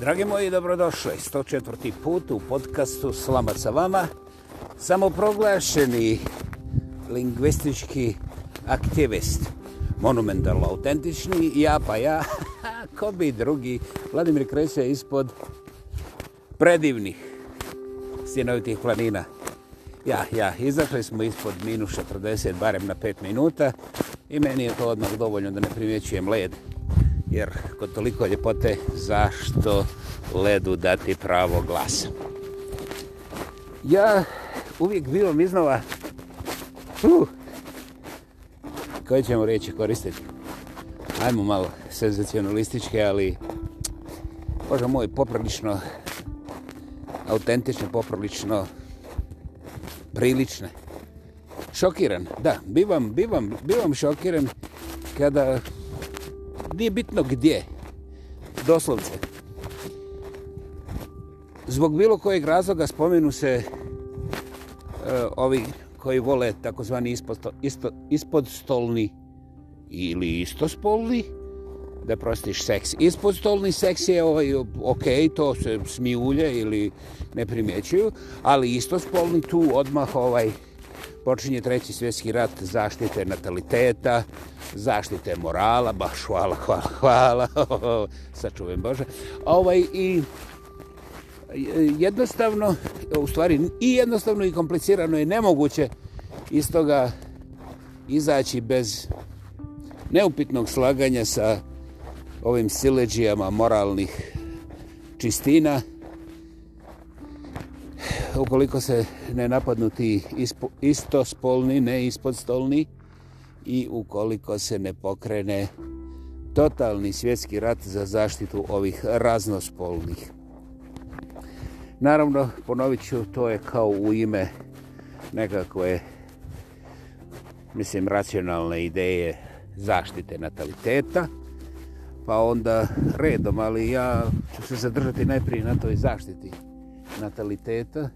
Dragi moji, dobrodošli. 104. put u podcastu Slama sa vama. Samoproglašeni lingvistički aktivist. Monumentalno autentični. Ja pa ja. Ko bi drugi? Vladimir Kreće ispod predivnih stjenovitih planina. Ja, ja. Izašli smo ispod minus 40, barem na 5 minuta. I meni je to odmah dovoljno da ne primjećujem led jer kod toliko ljepote zašto ledu dati pravo glasa. Ja uvijek bilo iznova uh, koje ćemo reći koristiti. Ajmo malo senzacionalističke, ali Bože moj, poprilično autentične, poprilično prilične. Šokiran, da, bivam, bivam, bivam šokiran kada nije bitno gdje, doslovce. Zbog bilo kojeg razloga spomenu se e, ovi koji vole takozvani ispodstolni ili istospolni, da prostiš seks. Ispodstolni seks je ovaj, ok, to se smijulje ili ne primjećuju, ali istospolni tu odmah ovaj počinje treći svjetski rat zaštite nataliteta, zaštite morala, baš hvala, hvala, hvala, sačuvim Bože. Ovaj, i jednostavno, u stvari i jednostavno i komplicirano je nemoguće iz toga izaći bez neupitnog slaganja sa ovim sileđijama moralnih čistina. Ukoliko se ne napadnu ti ispo, istospolni, ne ispodstolni, i ukoliko se ne pokrene totalni svjetski rat za zaštitu ovih raznospolnih. Naravno, ponovit ću, to je kao u ime nekakve, mislim, racionalne ideje zaštite nataliteta, pa onda redom, ali ja ću se zadržati najprije na toj zaštiti nataliteta,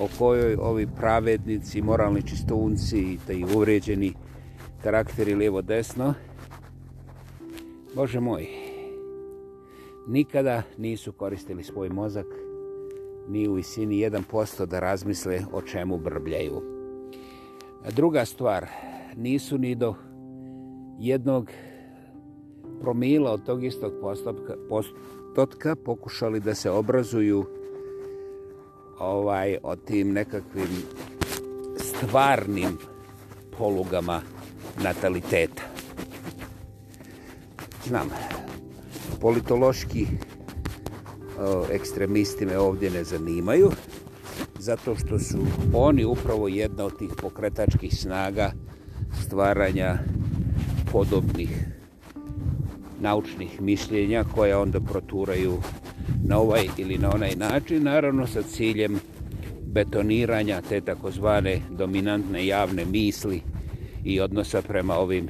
o kojoj ovi pravednici, moralni čistunci i taj uvređeni Traktori lijevo desno. Bože moj, nikada nisu koristili svoj mozak ni u visini 1% da razmisle o čemu brbljaju. Druga stvar, nisu ni do jednog promila od tog istog postupka, postotka pokušali da se obrazuju ovaj o tim nekakvim stvarnim polugama nataliteta. Znam, politološki o, e, ekstremisti me ovdje ne zanimaju, zato što su oni upravo jedna od tih pokretačkih snaga stvaranja podobnih naučnih mišljenja koja onda proturaju na ovaj ili na onaj način, naravno sa ciljem betoniranja te takozvane dominantne javne misli i odnosa prema ovim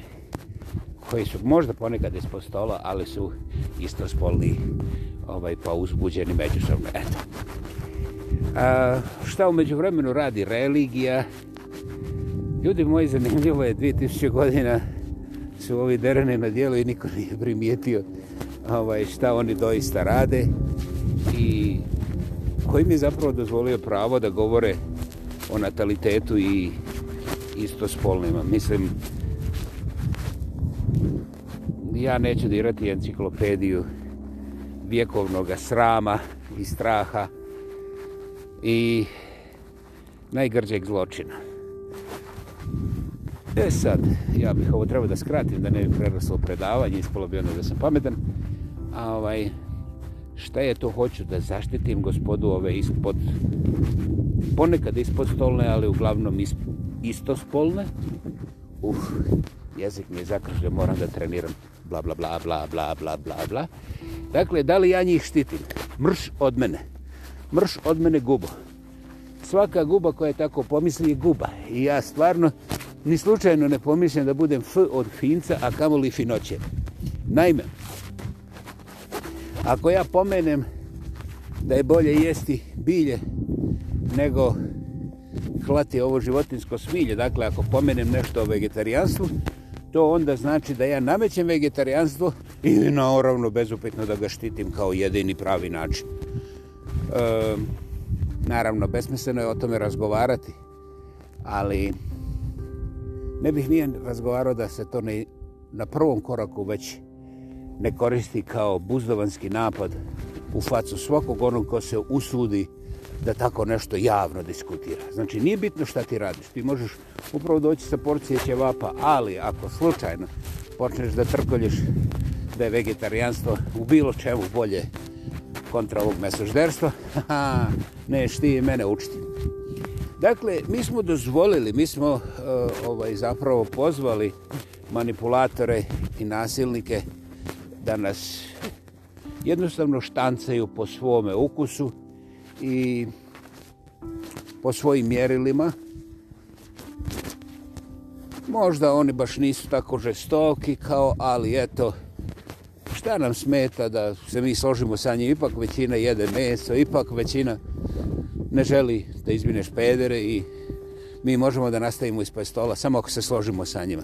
koji su možda ponekad ispod stola, ali su istospolni ovaj, pa uzbuđeni međusobno. Eto. A, šta umeđu vremenu radi religija? Ljudi moji, zanimljivo je 2000 godina su ovi derene na dijelu i niko nije primijetio ovaj, šta oni doista rade i koji mi je zapravo dozvolio pravo da govore o natalitetu i istospolnima. Mislim, ja neću dirati enciklopediju vjekovnog srama i straha i najgrđeg zločina. E sad, ja bih ovo trebao da skratim, da ne bi preraslo predavanje, ispalo bi ono da sam pametan. A ovaj, šta je to hoću da zaštitim gospodu ove ispod, ponekad ispod stolne, ali uglavnom ispod, istospolne. Uf, jezik mi je zakršio, moram da treniram. Bla, bla, bla, bla, bla, bla, bla, bla. Dakle, da li ja njih štitim? Mrš od mene. Mrš od mene gubo. Svaka guba koja je tako pomisli je guba. I ja stvarno ni slučajno ne pomislim da budem F od finca, a kamo li finoće. Naime, ako ja pomenem da je bolje jesti bilje nego klati ovo životinsko smilje. Dakle, ako pomenem nešto o vegetarijanstvu, to onda znači da ja namećem vegetarijanstvo i naoravno bezupetno da ga štitim kao jedini pravi način. E, naravno, besmisleno je o tome razgovarati, ali ne bih nije razgovarao da se to ne, na prvom koraku već ne koristi kao buzdovanski napad u facu svakog onog ko se usudi uh, da tako nešto javno diskutira. Znači, nije bitno šta ti radiš. Ti možeš upravo doći sa porcije ćevapa, ali ako slučajno počneš da trkoljiš da je vegetarijanstvo u bilo čemu bolje kontra ovog mesožderstva, ne ti i mene učiti. Dakle, mi smo dozvolili, mi smo e, ovaj, zapravo pozvali manipulatore i nasilnike da nas jednostavno štancaju po svome ukusu i po svojim mjerilima. Možda oni baš nisu tako žestoki kao, ali eto, šta nam smeta da se mi složimo sa njim, ipak većina jede meso, ipak većina ne želi da izmineš pedere i mi možemo da nastavimo ispod stola, samo ako se složimo sa njima.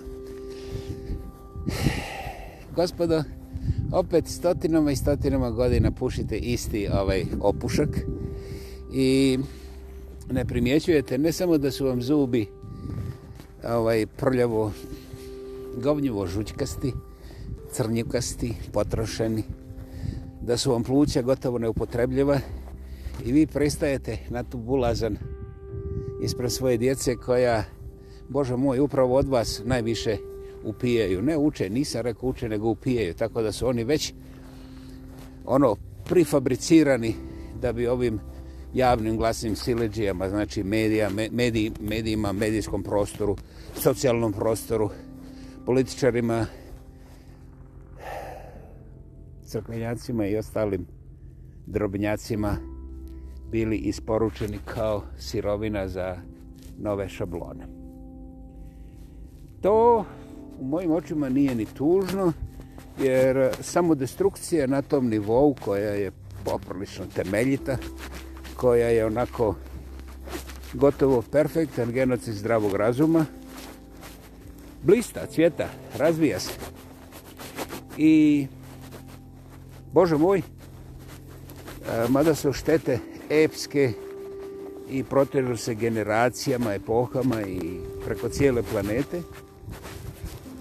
Gospodo, opet stotinama i stotinama godina pušite isti ovaj opušak. Opušak i ne primjećujete ne samo da su vam zubi ovaj prljavo govnjivo žućkasti crnjukasti, potrošeni da su vam pluća gotovo neupotrebljiva i vi prestajete na tu bulazan ispred svoje djece koja Bože moj, upravo od vas najviše upijaju. Ne uče, nisam rekao uče, nego upijaju. Tako da su oni već ono prifabricirani da bi ovim javnim glasnim sileđijama, znači medija, mediji, medijima, medijskom prostoru, socijalnom prostoru, političarima, crkvenjacima i ostalim drobnjacima bili isporučeni kao sirovina za nove šablone. To u mojim očima nije ni tužno, jer samo destrukcija na tom nivou koja je poprilično temeljita, koja je onako gotovo perfektan genocid zdravog razuma. Blista, cvjeta, razvija se. I, Bože moj, mada su štete epske i protiraju se generacijama, epohama i preko cijele planete,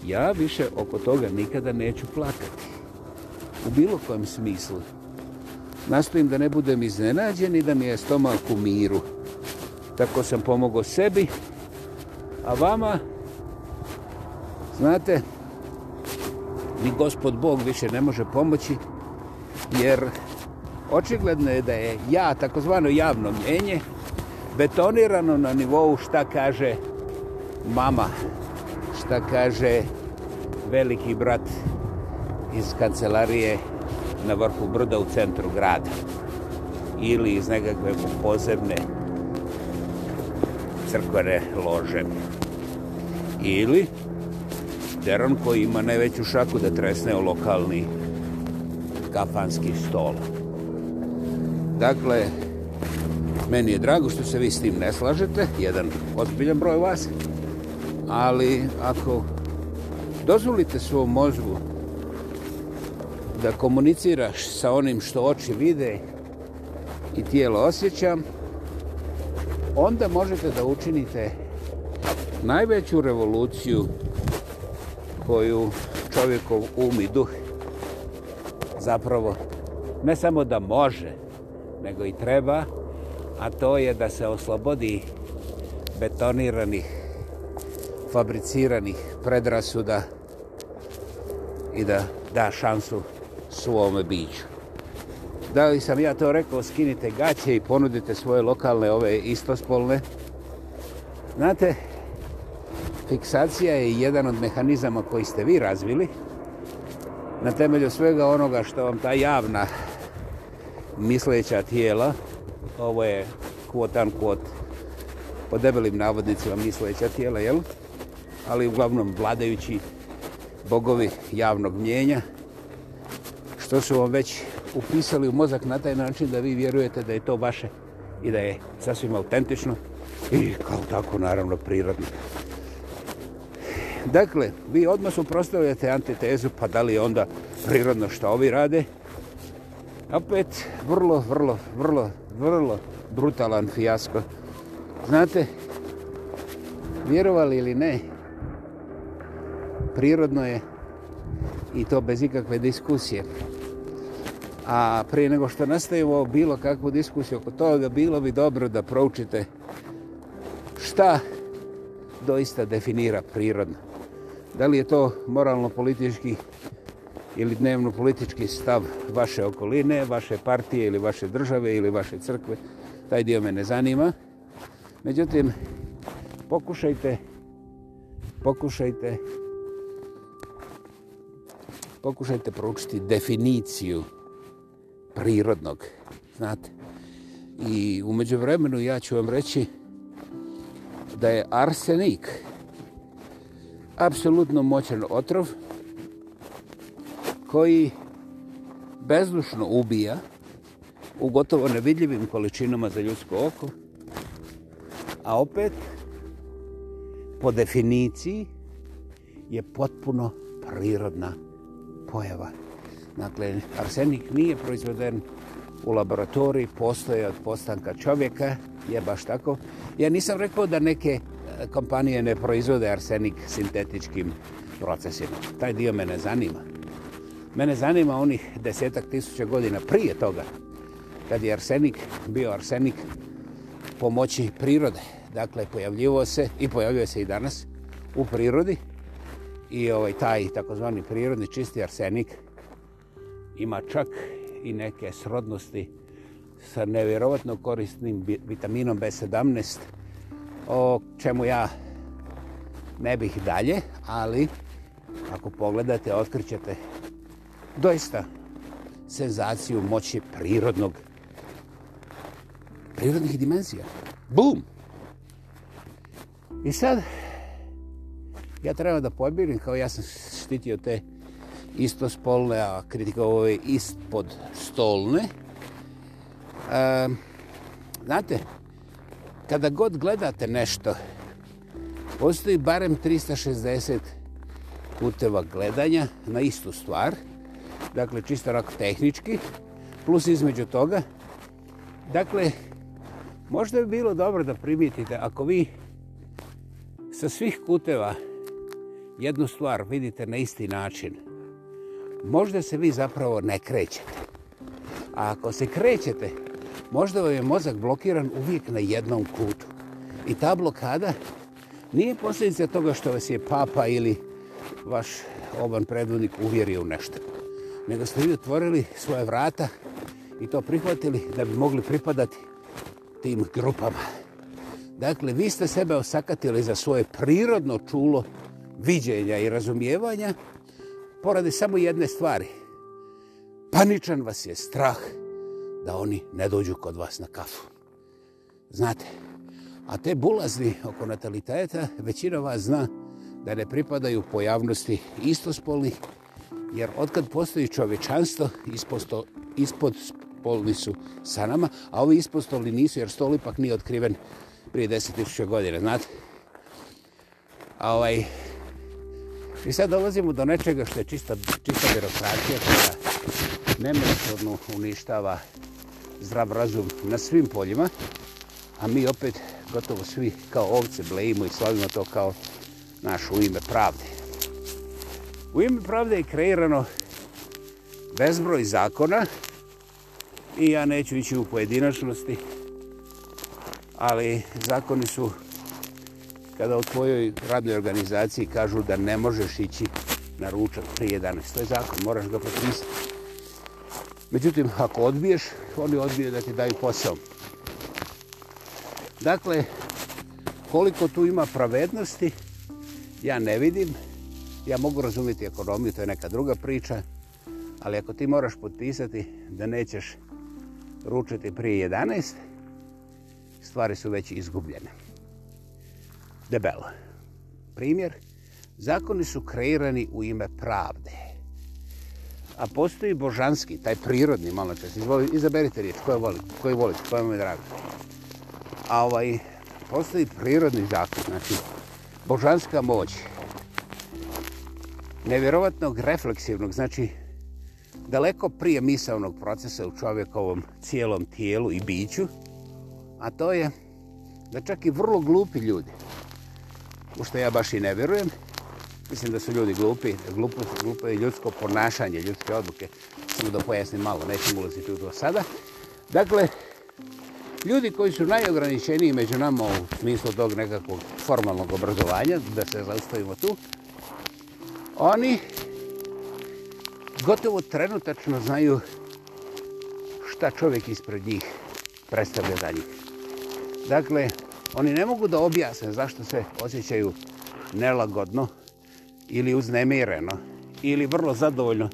ja više oko toga nikada neću plakati. U bilo kojem smislu nastojim da ne budem iznenađen i da mi je stomak u miru. Tako sam pomogao sebi, a vama, znate, ni gospod Bog više ne može pomoći, jer očigledno je da je ja, takozvano javno mjenje, betonirano na nivou šta kaže mama, šta kaže veliki brat iz kancelarije Hrvatska na vrhu brda u centru grada ili iz nekakve pozemne crkvene lože. Ili Deron koji ima najveću šaku da tresne u lokalni kafanski stol. Dakle, meni je drago što se vi s tim ne slažete, jedan ozbiljan broj vas, ali ako dozvolite svom mozgu da komuniciraš sa onim što oči vide i tijelo osjeća, onda možete da učinite najveću revoluciju koju čovjekov um i duh zapravo ne samo da može, nego i treba, a to je da se oslobodi betoniranih, fabriciranih predrasuda i da da šansu svome biću. Da li sam ja to rekao, skinite gaće i ponudite svoje lokalne, ove istospolne. Znate, fiksacija je jedan od mehanizama koji ste vi razvili na temelju svega onoga što vam ta javna misleća tijela, ovo je quote unquote, po debelim navodnicima misleća tijela, jel? ali uglavnom vladajući bogovi javnog mnjenja, što su vam već upisali u mozak na taj način da vi vjerujete da je to vaše i da je sasvim autentično i kao tako naravno prirodno. Dakle, vi odmah suprostavljate antitezu, pa da li onda prirodno što ovi rade? Opet, vrlo, vrlo, vrlo, vrlo brutalan fijasko. Znate, vjerovali ili ne, prirodno je i to bez ikakve diskusije. A prije nego što nastavimo bilo kakvu diskusiju oko toga, bilo bi dobro da proučite šta doista definira prirodno. Da li je to moralno-politički ili dnevno-politički stav vaše okoline, vaše partije ili vaše države ili vaše crkve, taj dio me ne zanima. Međutim, pokušajte, pokušajte, pokušajte proučiti definiciju prirodno prirodnog, znate. I umeđu vremenu ja ću vam reći da je arsenik apsolutno moćan otrov koji bezdušno ubija u gotovo nevidljivim količinama za ljudsko oko, a opet po definiciji je potpuno prirodna pojava. Dakle, arsenik nije proizveden u laboratoriji, postoje od postanka čovjeka, je baš tako. Ja nisam rekao da neke e, kompanije ne proizvode arsenik sintetičkim procesima. Taj dio mene zanima. Mene zanima onih desetak tisuća godina prije toga, kad je arsenik bio arsenik pomoći prirode. Dakle, pojavljivo se i pojavljuje se i danas u prirodi i ovaj taj takozvani prirodni čisti arsenik ima čak i neke srodnosti sa nevjerovatno korisnim vitaminom B17, o čemu ja ne bih dalje, ali ako pogledate, otkrićete doista senzaciju moći prirodnog, prirodnih dimenzija. Bum! I sad, ja trebam da pobirim, kao ja sam štitio te istospolne, a kritika ove ispod stolne. E, znate, kada god gledate nešto, postoji barem 360 puteva gledanja na istu stvar. Dakle, čisto rak tehnički, plus između toga. Dakle, možda bi bilo dobro da primijetite, ako vi sa svih kuteva jednu stvar vidite na isti način, možda se vi zapravo ne krećete. A ako se krećete, možda vam je mozak blokiran uvijek na jednom kutu. I ta blokada nije posljedica toga što vas je papa ili vaš oban predvodnik uvjerio u nešto. Nego ste vi otvorili svoje vrata i to prihvatili da bi mogli pripadati tim grupama. Dakle, vi ste sebe osakatili za svoje prirodno čulo viđenja i razumijevanja poradi samo jedne stvari. Paničan vas je strah da oni ne dođu kod vas na kafu. Znate, a te bulazni oko nataliteta većina vas zna da ne pripadaju pojavnosti istospolnih, jer odkad postoji čovečanstvo, isposto, ispod spolni su sa nama, a ovi ispostoli nisu, jer stol ipak nije otkriven prije 10.000 godina, znate. A ovaj, I sad dolazimo do nečega što je čista, čista birokracija koja nemerotvorno uništava zdrav razum na svim poljima, a mi opet gotovo svi kao ovce blejimo i slavimo to kao naš u ime pravde. U ime pravde je kreirano bezbroj zakona i ja neću ići u pojedinačnosti, ali zakoni su kada u tvojoj radnoj organizaciji kažu da ne možeš ići na ručak prije 11. To je zakon, moraš ga potpisati. Međutim, ako odbiješ, oni odbije da ti daju posao. Dakle, koliko tu ima pravednosti, ja ne vidim. Ja mogu razumjeti ekonomiju, to je neka druga priča, ali ako ti moraš potpisati da nećeš ručiti prije 11, stvari su već izgubljene debelo. Primjer, zakoni su kreirani u ime pravde. A postoji božanski, taj prirodni, malo čas, izvolite, izaberite riječ, koje volite, koje volite, koje vam je drago. A ovaj, postoji prirodni zakon, znači, božanska moć, nevjerovatnog refleksivnog, znači, daleko prije misalnog procesa u čovjekovom cijelom tijelu i biću, a to je da čak i vrlo glupi ljudi, u što ja baš i ne vjerujem. Mislim da su ljudi glupi, glupo, glupo je ljudsko ponašanje, ljudske odluke. Samo da pojasnim malo, nećem ulaziti u to sada. Dakle, ljudi koji su najograničeniji među nama u smislu tog nekakvog formalnog obrazovanja, da se zastavimo tu, oni gotovo trenutačno znaju šta čovjek ispred njih predstavlja za njih. Dakle, Oni ne mogu da objasne zašto se osjećaju nelagodno ili uznemireno ili vrlo zadovoljno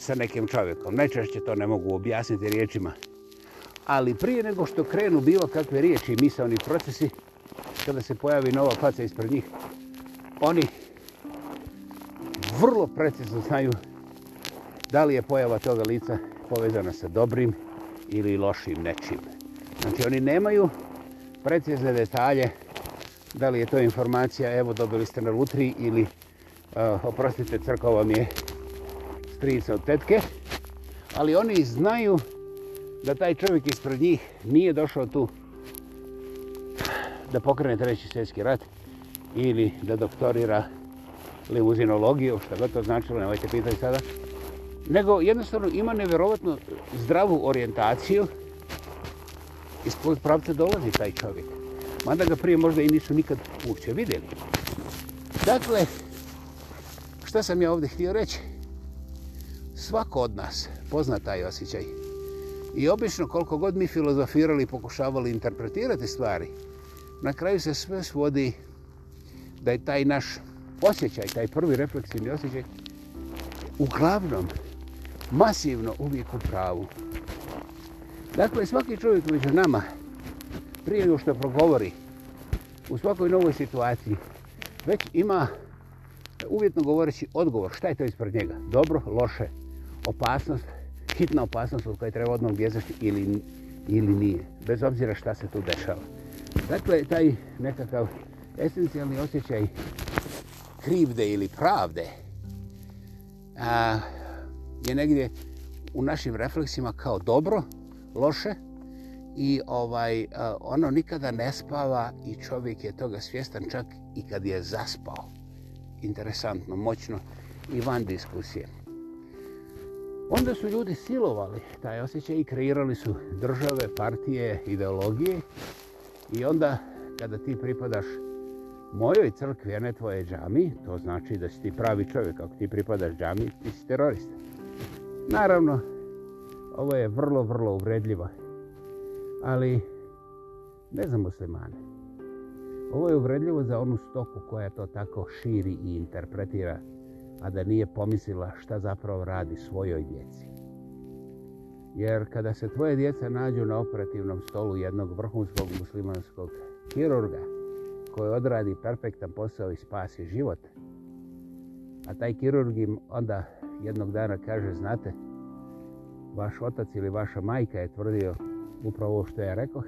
sa nekim čovjekom. Najčešće to ne mogu objasniti riječima. Ali prije nego što krenu bilo kakve riječi i misalni procesi, kada se pojavi nova faca ispred njih, oni vrlo precizno znaju da li je pojava toga lica povezana sa dobrim ili lošim nečim. Znači oni nemaju precizne detalje, da li je to informacija, evo dobili ste na lutri ili, uh, oprostite, crkva vam je strica od tetke, ali oni znaju da taj čovjek ispred njih nije došao tu da pokrene treći svjetski rat ili da doktorira limuzinologiju, što god to značilo, nemojte pitati sada, nego jednostavno ima nevjerovatno zdravu orijentaciju iz kojeg pravca dolazi taj čovjek. Mada ga prije možda i nisu nikad uopće vidjeli. Dakle, šta sam ja ovdje htio reći? Svako od nas pozna taj osjećaj. I obično koliko god mi filozofirali i pokušavali interpretirati stvari, na kraju se sve svodi da je taj naš osjećaj, taj prvi refleksivni osjećaj, uglavnom, masivno uvijek u pravu. Dakle, svaki čovjek među nama, prije nego što progovori, u svakoj novoj situaciji, već ima, uvjetno govoreći, odgovor. Šta je to ispred njega? Dobro, loše, opasnost, hitna opasnost od koje treba odmah bjezati ili, ili nije. Bez obzira šta se tu dešava. Dakle, taj nekakav esencijalni osjećaj krivde ili pravde a, je negdje u našim refleksima kao dobro, loše i ovaj ono nikada ne spava i čovjek je toga svjestan čak i kad je zaspao. Interesantno, moćno i van diskusije. Onda su ljudi silovali taj osjećaj i kreirali su države, partije, ideologije i onda kada ti pripadaš mojoj crkvi, a ne tvoje džami, to znači da si ti pravi čovjek, ako ti pripadaš džami, ti si terorista. Naravno, ovo je vrlo, vrlo uvredljivo. Ali, ne znam muslimane. Ovo je uvredljivo za onu stoku koja to tako širi i interpretira, a da nije pomislila šta zapravo radi svojoj djeci. Jer kada se tvoje djeca nađu na operativnom stolu jednog vrhunskog muslimanskog kirurga, koji odradi perfektan posao i spasi život, a taj kirurg im onda jednog dana kaže, znate, vaš otac ili vaša majka je tvrdio upravo ovo što ja rekao.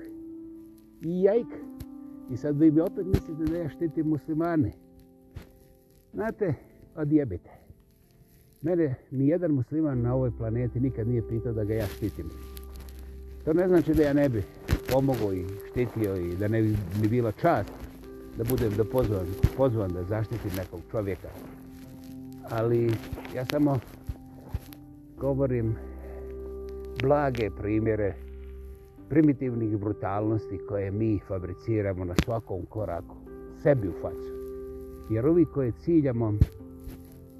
I jajk. I sad vi bi opet mislite da ja štitim muslimane. Znate, odjebite. Mene ni jedan musliman na ovoj planeti nikad nije pitao da ga ja štitim. To ne znači da ja ne bi pomogao i štitio i da ne bi mi bila čast da budem da pozvan, pozvan da zaštitim nekog čovjeka. Ali ja samo govorim blage primjere primitivnih brutalnosti koje mi fabriciramo na svakom koraku, sebi u facu. Jer ovi koje ciljamo,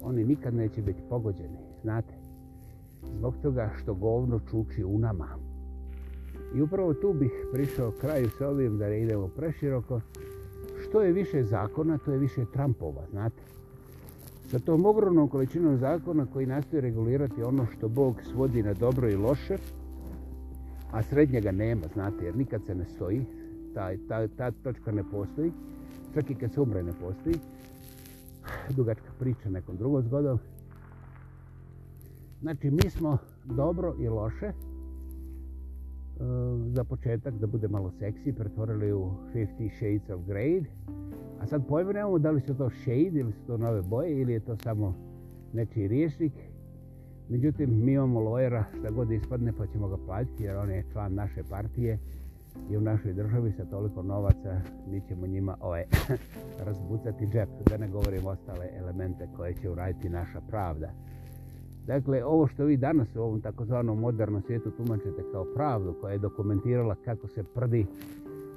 oni nikad neće biti pogođeni, znate. Zbog toga što govno čuči u nama. I upravo tu bih prišao kraju sa ovim da ne idemo preširoko. Što je više zakona, to je više trampova, znate sa tom ogromnom količinom zakona koji nastoji regulirati ono što Bog svodi na dobro i loše, a srednjega nema, znate, jer nikad se ne stoji, ta, ta, ta točka ne postoji, čak i kad se umre ne postoji, dugačka priča nekom drugom zgodom. Znači, mi smo dobro i loše, e, za početak, da bude malo seksi, pretvorili u 50 Shades of Grey, A sad pojma nemamo da li su to shade ili su to nove boje ili je to samo neki riješnik. Međutim, mi imamo lojera šta god ispadne pa ćemo ga platiti jer on je član naše partije i u našoj državi sa toliko novaca mi ćemo njima ove, ovaj, razbucati džep, da ne govorim ostale elemente koje će uraditi naša pravda. Dakle, ovo što vi danas u ovom takozvanom modernom svijetu tumačite kao pravdu koja je dokumentirala kako se prdi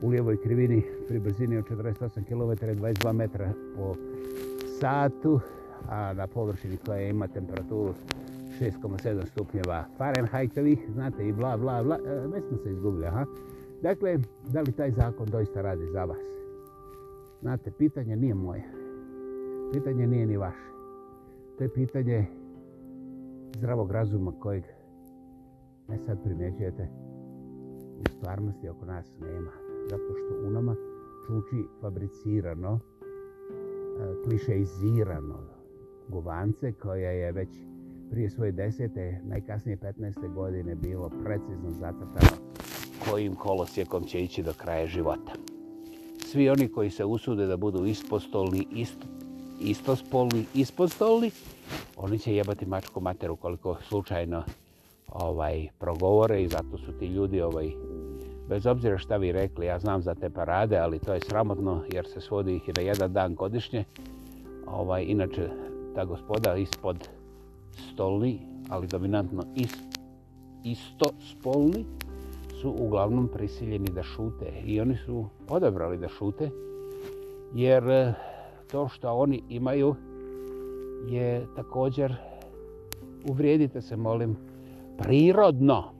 u lijevoj krivini pri brzini od 48 km 22 metra po satu, a na površini koja ima temperaturu 6,7 stupnjeva Fahrenheitovi, znate i bla bla bla, e, već smo se izgubili, aha. Dakle, da li taj zakon doista radi za vas? Znate, pitanje nije moje. Pitanje nije ni vaše. To je pitanje zdravog razuma kojeg ne sad primjećujete u stvarnosti oko nas nema zato što u nama čuči fabricirano, e, klišeizirano guvance koja je već prije svoje desete, najkasnije 15. godine bilo precizno zacrtano kojim kolosijekom će ići do kraja života. Svi oni koji se usude da budu ispostolni, ist, istospolni, ispostolni, oni će jebati mačku materu koliko slučajno ovaj progovore i zato su ti ljudi ovaj bez obzira šta vi rekli, ja znam za te parade, ali to je sramotno jer se svodi ih na jedan dan godišnje. Ovaj, inače, ta gospoda ispod stolni, ali dominantno is, isto spolni, su uglavnom prisiljeni da šute. I oni su odabrali da šute, jer eh, to što oni imaju je također, uvrijedite se, molim, prirodno,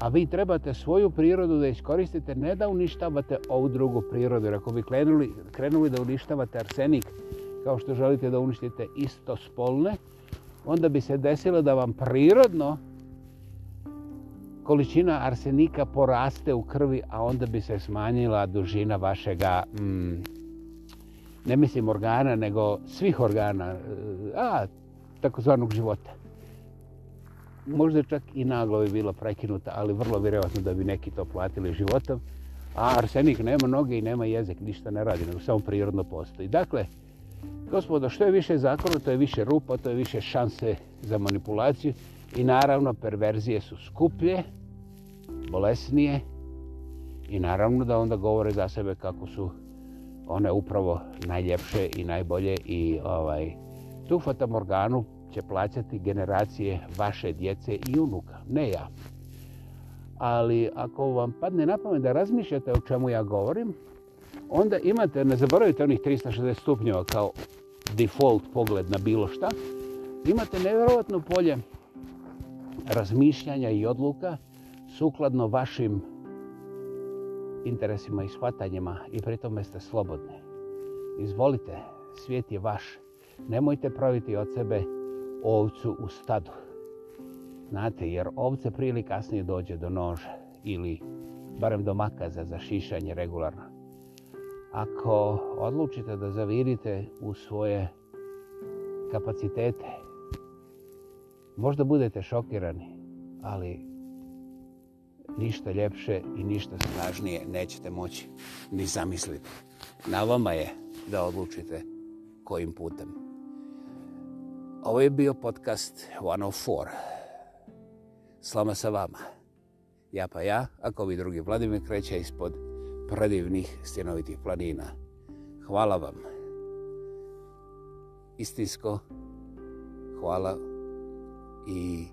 a vi trebate svoju prirodu da iskoristite, ne da uništavate ovu drugu prirodu. Ako bi krenuli, krenuli da uništavate arsenik kao što želite da uništite isto spolne, onda bi se desilo da vam prirodno količina arsenika poraste u krvi, a onda bi se smanjila dužina vašega, mm, ne mislim organa, nego svih organa, e, a, takozvanog života možda čak i naglo bi bila prekinuta, ali vrlo vjerojatno da bi neki to platili životom. A arsenik nema noge i nema jezik, ništa ne radi, nego samo prirodno postoji. Dakle, gospodo, što je više zakona, to je više rupa, to je više šanse za manipulaciju i naravno perverzije su skuplje, bolesnije i naravno da onda govore za sebe kako su one upravo najljepše i najbolje i ovaj tu fata morganu će plaćati generacije vaše djece i unuka, ne ja. Ali ako vam padne na pamet da razmišljate o čemu ja govorim, onda imate, ne zaboravite onih 360 stupnjeva kao default pogled na bilo šta, imate nevjerovatno polje razmišljanja i odluka sukladno vašim interesima i shvatanjima i pritome ste slobodni. Izvolite, svijet je vaš. Nemojte praviti od sebe svijet ovcu u stadu. Znate, jer ovce prije kasnije dođe do noža ili barem do makaza za šišanje regularno. Ako odlučite da zavirite u svoje kapacitete, možda budete šokirani, ali ništa ljepše i ništa snažnije nećete moći ni zamisliti. Na vama je da odlučite kojim putem. Ovo je bio podcast 104. Slama sa vama. Ja pa ja, ako vi drugi Vladimir kreće ispod predivnih stjenovitih planina. Hvala vam. Istinsko hvala i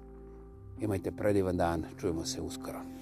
imajte predivan dan. Čujemo se uskoro.